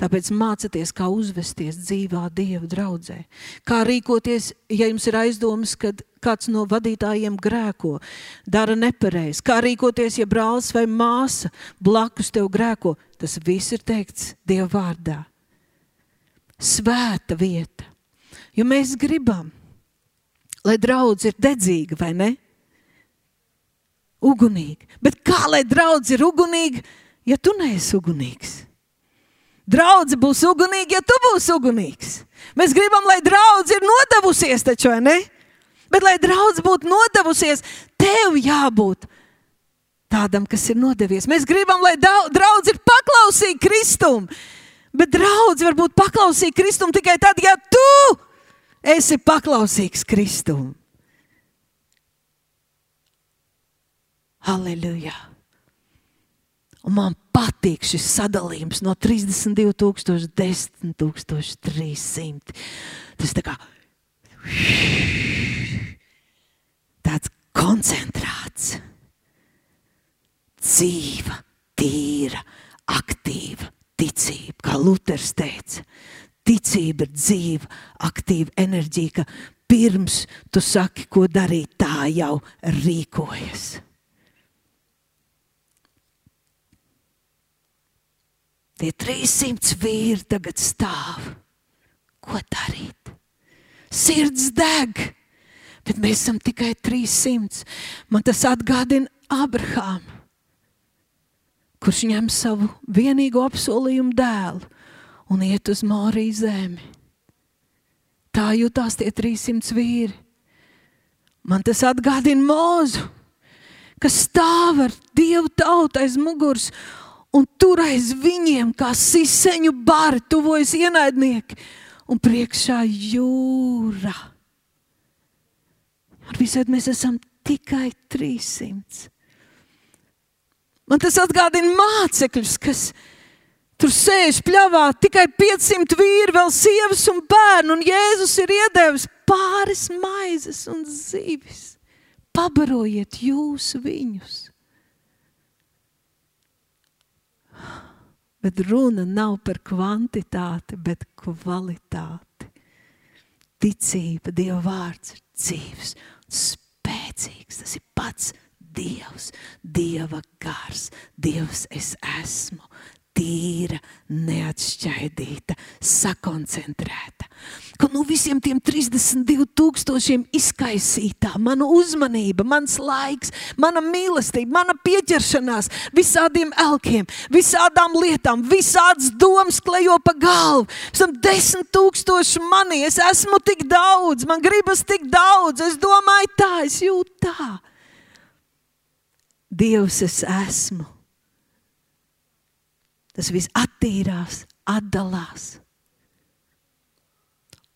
S1: Tāpēc mācieties, kā uzvesties dzīvā Dieva draudzē. Kā rīkoties, ja jums ir aizdomas, kad kāds no vadītājiem grēko, dara nepareizi. Kā rīkoties, ja brālis vai māsa blakus tev grēko. Tas viss ir teikts Dieva vārdā. Svēta vieta. Jo mēs gribam, lai draudz ir dedzīga, vai ne? Ugunīga. Bet kā lai draudz ir ugunīga, ja tu neesi ugunīgs? Draudzi būs ugunīga, ja tu būsi ugunīgs. Mēs gribam, lai draudzi ir nodevusies, taču, vai ne? Bet, lai draudz būtu nodevusies, tev jābūt tādam, kas ir nodevies. Mēs gribam, lai draudz ir paklausīga Kristum. Bet draudz var būt paklausīga Kristum tikai tad, ja tu esi paklausīgs Kristum. Halleluja! Un man patīk šis sadalījums no 32,000 līdz 10,300. Tas tā kā tāds koncentrāts, dzīva, tīra, aktīva ticība, kā Luters teica. Ticība ir dzīva, aktīva enerģija, ka pirms tu saki, ko darīt, tā jau rīkojas. Tie 300 vīri tagad stāv. Ko darīt? Sirds deg, bet mēs esam tikai 300. Man tas atgādina Abrahāmu, kurš ņem savu vienīgo apsolījumu dēlu un iet uz Mārijas zemi. Tā jutās tie 300 vīri. Man tas atgādina mūzu, kas stāv ar dievu tautu aiz muguras un tur aiz viņiem, kā siseņu bari, tuvojas ienaidnieki, un priekšā jūra. Ar visādi mēs esam tikai 300. Man tas atgādina mācekļus, kas tur sēž pļavā, tikai 500 vīri, vēl sievas un bērni, un Jēzus ir iedevis pāris maizes un zīvis. Pabarojiet jūs viņus! Bet runa nav par kvantitāti, bet kvalitāti. Ticība, Dieva vārds ir dzīves, spēcīgs. Tas ir pats Dievs, Dieva gars. Dievs, es esmu tīra, neatšķaidīta, sakoncentrēta. Ka nu visiem tiem 32 tūkstošiem izkaisītā, mana uzmanība, mans laiks, mana mīlestība, mana pieķeršanās visādiem elkiem, visādām lietām, visādas domas klejo pa galvu. Esam desmit tūkstoši manī, es esmu tik daudz, man gribas tik daudz, es domāju tā, es jūtu tā. Dievs es esmu Tas viss attīrās, atdalās.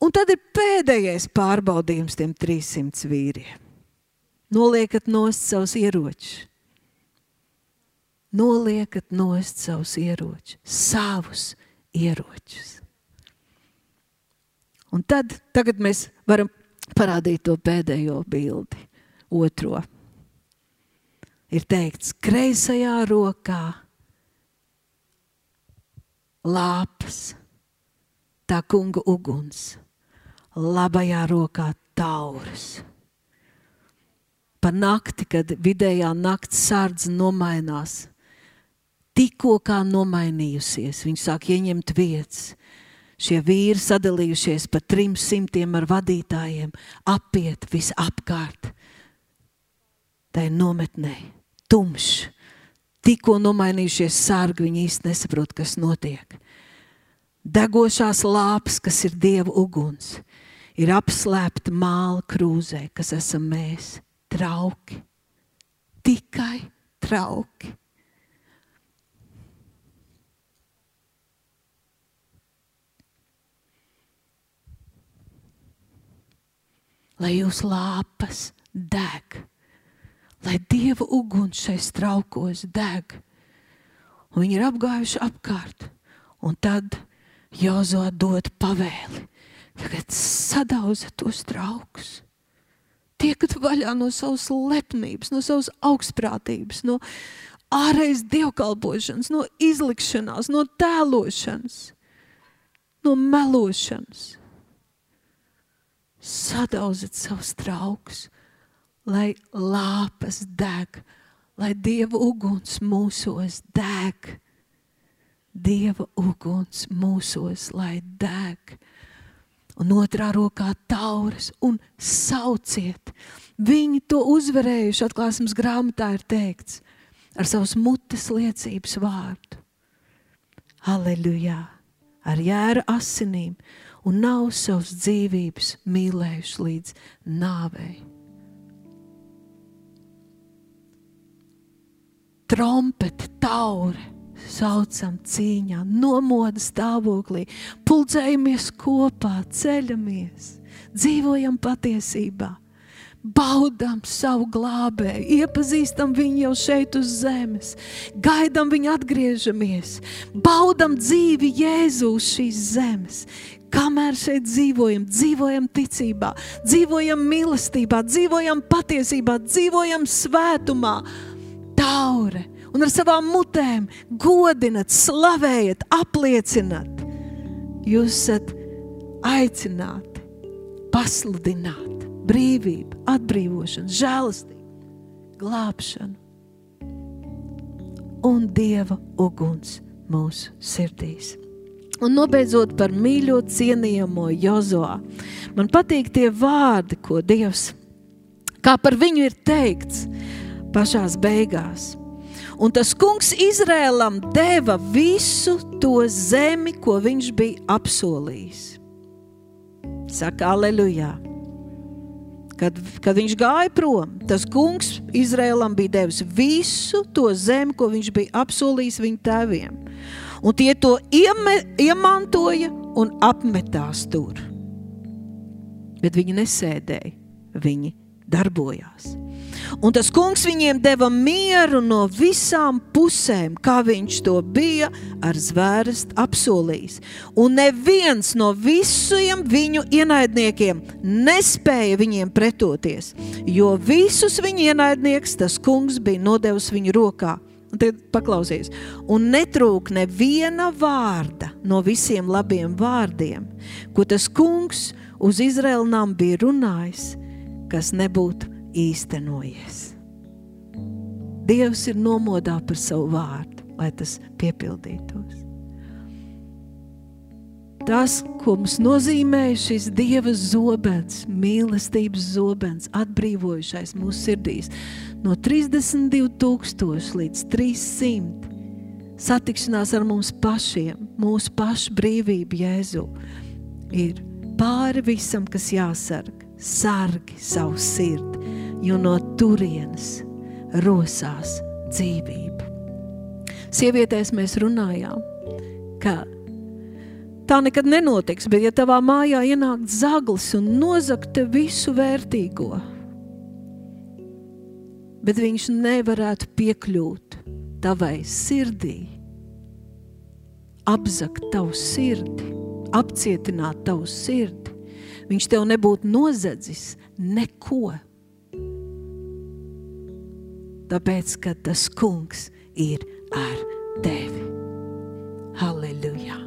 S1: Un tad ir pēdējais pārbaudījums tiem 300 vīriem. Noliekat nost savus ieročus. Noliekat nost savus ieročus, savus ieročus. Un tad mēs varam parādīt to pēdējo bildi, otro. Ir teikts, kreisajā rokā lāpas, tā kunga uguns, labajā rokā tauras. Pa nakti, kad vidējā nakts sārdze nomainās, tikko kā nomainījusies, viņi sāk ieņemt vietas. Šie vīri sadalījušies pa trim simtiem ar vadītājiem, apiet visapkārt. Tā ir nometnē, tumšs, tikko nomainījušies sārgi, viņi īsti nesaprot, kas notiek. Degošās lāpas, kas ir dieva uguns, ir apslēpta māla krūzē, kas esam mēs, trauki, tikai trauki. Lai jūs lāpas deg lai dieva uguns šais traukos deg. Un viņi ir apgājuši apkārt. Un tad Jozo dod pavēli. Tagad sadauza tos traukus. Tiekat vaļā no savas lepnības, no savas augstprātības, no ārējas dievkalpošanas, no izlikšanās, no tēlošanas, no melošanas. Sadauziet savus traukus lai lāpas deg, lai dieva uguns mūsos deg. Dieva uguns mūsos, lai deg. Un otrā rokā tauras un sauciet. Viņi to uzvarējuši, atklāsmes grāmatā ir teikts, ar savas mutes liecības vārdu. Aleluja! Ar jēra asinīm un nav savas dzīvības mīlējuši līdz nāvei. Trompeti, tauri, saucam cīņā, nomoda stāvoklī, pulcējamies kopā, ceļamies, dzīvojam patiesībā. Baudām savu glābēju, iepazīstam viņu jau šeit uz zemes, gaidām viņu atgriežamies, baudām dzīvi Jēzu uz šīs zemes. Kamēr šeit dzīvojam, dzīvojam ticībā, dzīvojam mīlestībā, dzīvojam patiesībā, dzīvojam svētumā, taure un ar savām mutēm godinat, slavējat, apliecinat. Jūs esat aicināti pasludināt brīvību, atbrīvošanu, žēlastību, glābšanu un dieva uguns mūsu sirdīs. Un nobeidzot par mīļo, cienījamo Jozoā, man patīk tie vārdi, ko Dievs, kā par viņu ir teikts, pašās beigās. Un tas kungs Izrēlam deva visu to zemi, ko viņš bija apsolījis. Saka, aleluja! Kad, kad viņš gāja prom, tas kungs Izrēlam bija devis visu to zemi, ko viņš bija apsolījis viņu tēviem. Un tie to ieme, iemantoja un apmetās tur. Bet viņi nesēdēja, viņi darbojās. Un tas kungs viņiem deva mieru no visām pusēm, kā viņš to bija ar zvērstu apsolījis. Un neviens no visiem viņu ienaidniekiem nespēja viņiem pretoties, jo visus viņu ienaidniekus tas kungs bija nodevis viņu rokā. Tad paklausies, un netrūk neviena vārda no visiem labiem vārdiem, ko tas kungs uz Izraēlnām bija runājis, kas nebūtu īstenojies. Dievs ir nomodā par savu vārdu. lai tas piepildītos. Tas, ko mums nozīmē šis Dieva zobens, mīlestības zobens, atbrīvojušais mūsu sirdīs no 32,000 līdz 300 satikšanās ar mums pašiem, mūsu pašu brīvību, Jēzu, ir pāri visam, kas jāsarg. Sargi savu sirdi, jo no turienes rosās dzīvība. Sievietēs mēs runājām, ka tā nekad nenotiks, bet ja tavā mājā ienāk zaglis un nozakt te visu vērtīgo, bet viņš nevarētu piekļūt tavai sirdī, apzakt tavu sirdi, apcietināt tavu sirdi, viņš tev nebūtu nozadzis neko. Tāpēc, ka tas kungs ir ar tevi. Halleluja!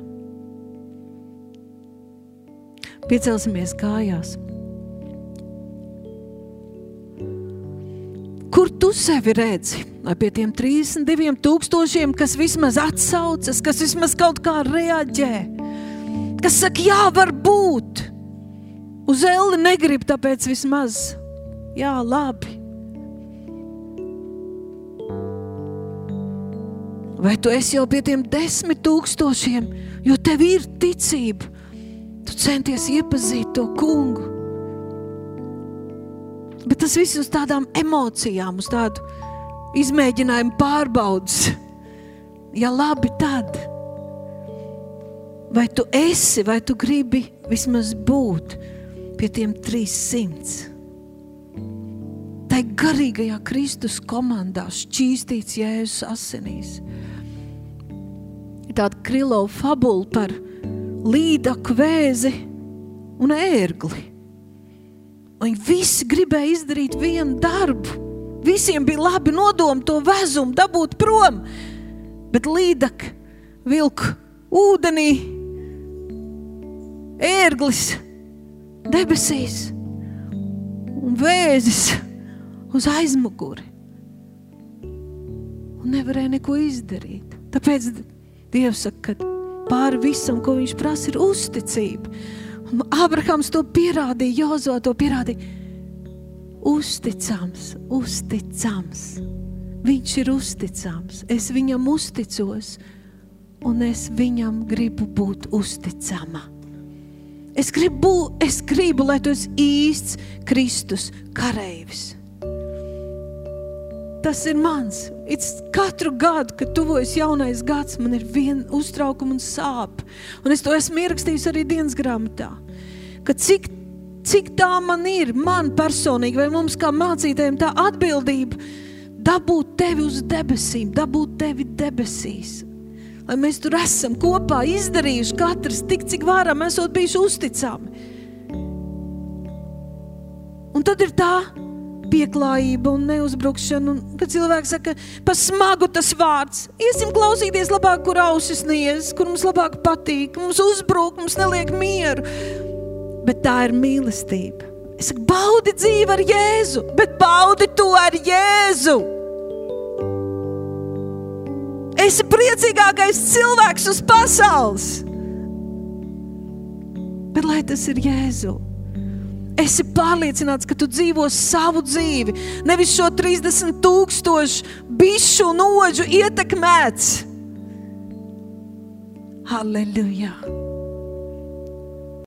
S1: Piecelsimies kājās. Kur tu sevi redzi? Vai pie tiem 32 tūkstošiem, kas vismaz atsaucas, kas vismaz kaut kā reaģē, kas saka, jā, var būt. Uz elli negrib, tāpēc vismaz, jā, labi. Vai tu esi jau pie tiem desmit tūkstošiem, jo tev ir ticība, Tu centies iepazīt to kungu. Bet tas viss uz tādām emocijām, uz tādu izmēģinājumu pārbaudas. Ja labi, tad. Vai tu esi, vai tu gribi vismaz būt pie tiem 300? Tai garīgajā Kristus komandā šķīstīts Jēzus asinīs. Ir tāda krilo fabula par līdaku vēzi un ērgli. Viņi visi gribēja izdarīt vienu darbu. Visiem bija labi nodomi to vezumu dabūt prom, bet līdaka vilka ūdenī, ērglis debesīs un vēzis uz aizmuguri. Un nevarēja neko izdarīt. Tāpēc Dievs saka, ka pāri visam, ko viņš prasa, ir uzticība. Un Abrahams to pierādīja, Jozo to pierādīja. Uzticams, uzticams. Viņš ir uzticams. Es viņam uzticos, un es viņam gribu būt uzticama. Es gribu, es gribu lai tu esi īsts Kristus kareivis. Tas ir mans. It's katru gadu, kad tuvojas jaunais gads, man ir viena uztraukuma un sāp. Un es to esmu ierakstījis arī dienas grāmatā. Ka cik, cik tā man ir, man personīgi, vai mums kā mācītājiem, tā atbildība dabūt tevi uz debesīm, dabūt tevi debesīs. Lai mēs tur esam kopā izdarījuši katrs tik, cik varam, esot bijuši uzticami. Un tad ir tā, pieklājība un neuzbrukšana. Un, kad cilvēks saka, pa smagu tas vārds, iesim klausīties labāk, kur ausis niez, kur mums labāk patīk, mums uzbruk, mums neliek mieru. Bet tā ir mīlestība. Es saku, baudi dzīvi ar Jēzu, bet baudi to ar Jēzu. Esi priecīgākais cilvēks uz pasaules. Bet lai tas ir Jēzus. Esi pārliecināts, ka tu dzīvo savu dzīvi, nevis šo 30 tūkstošu bišu noģu ietekmēts. Halleluja!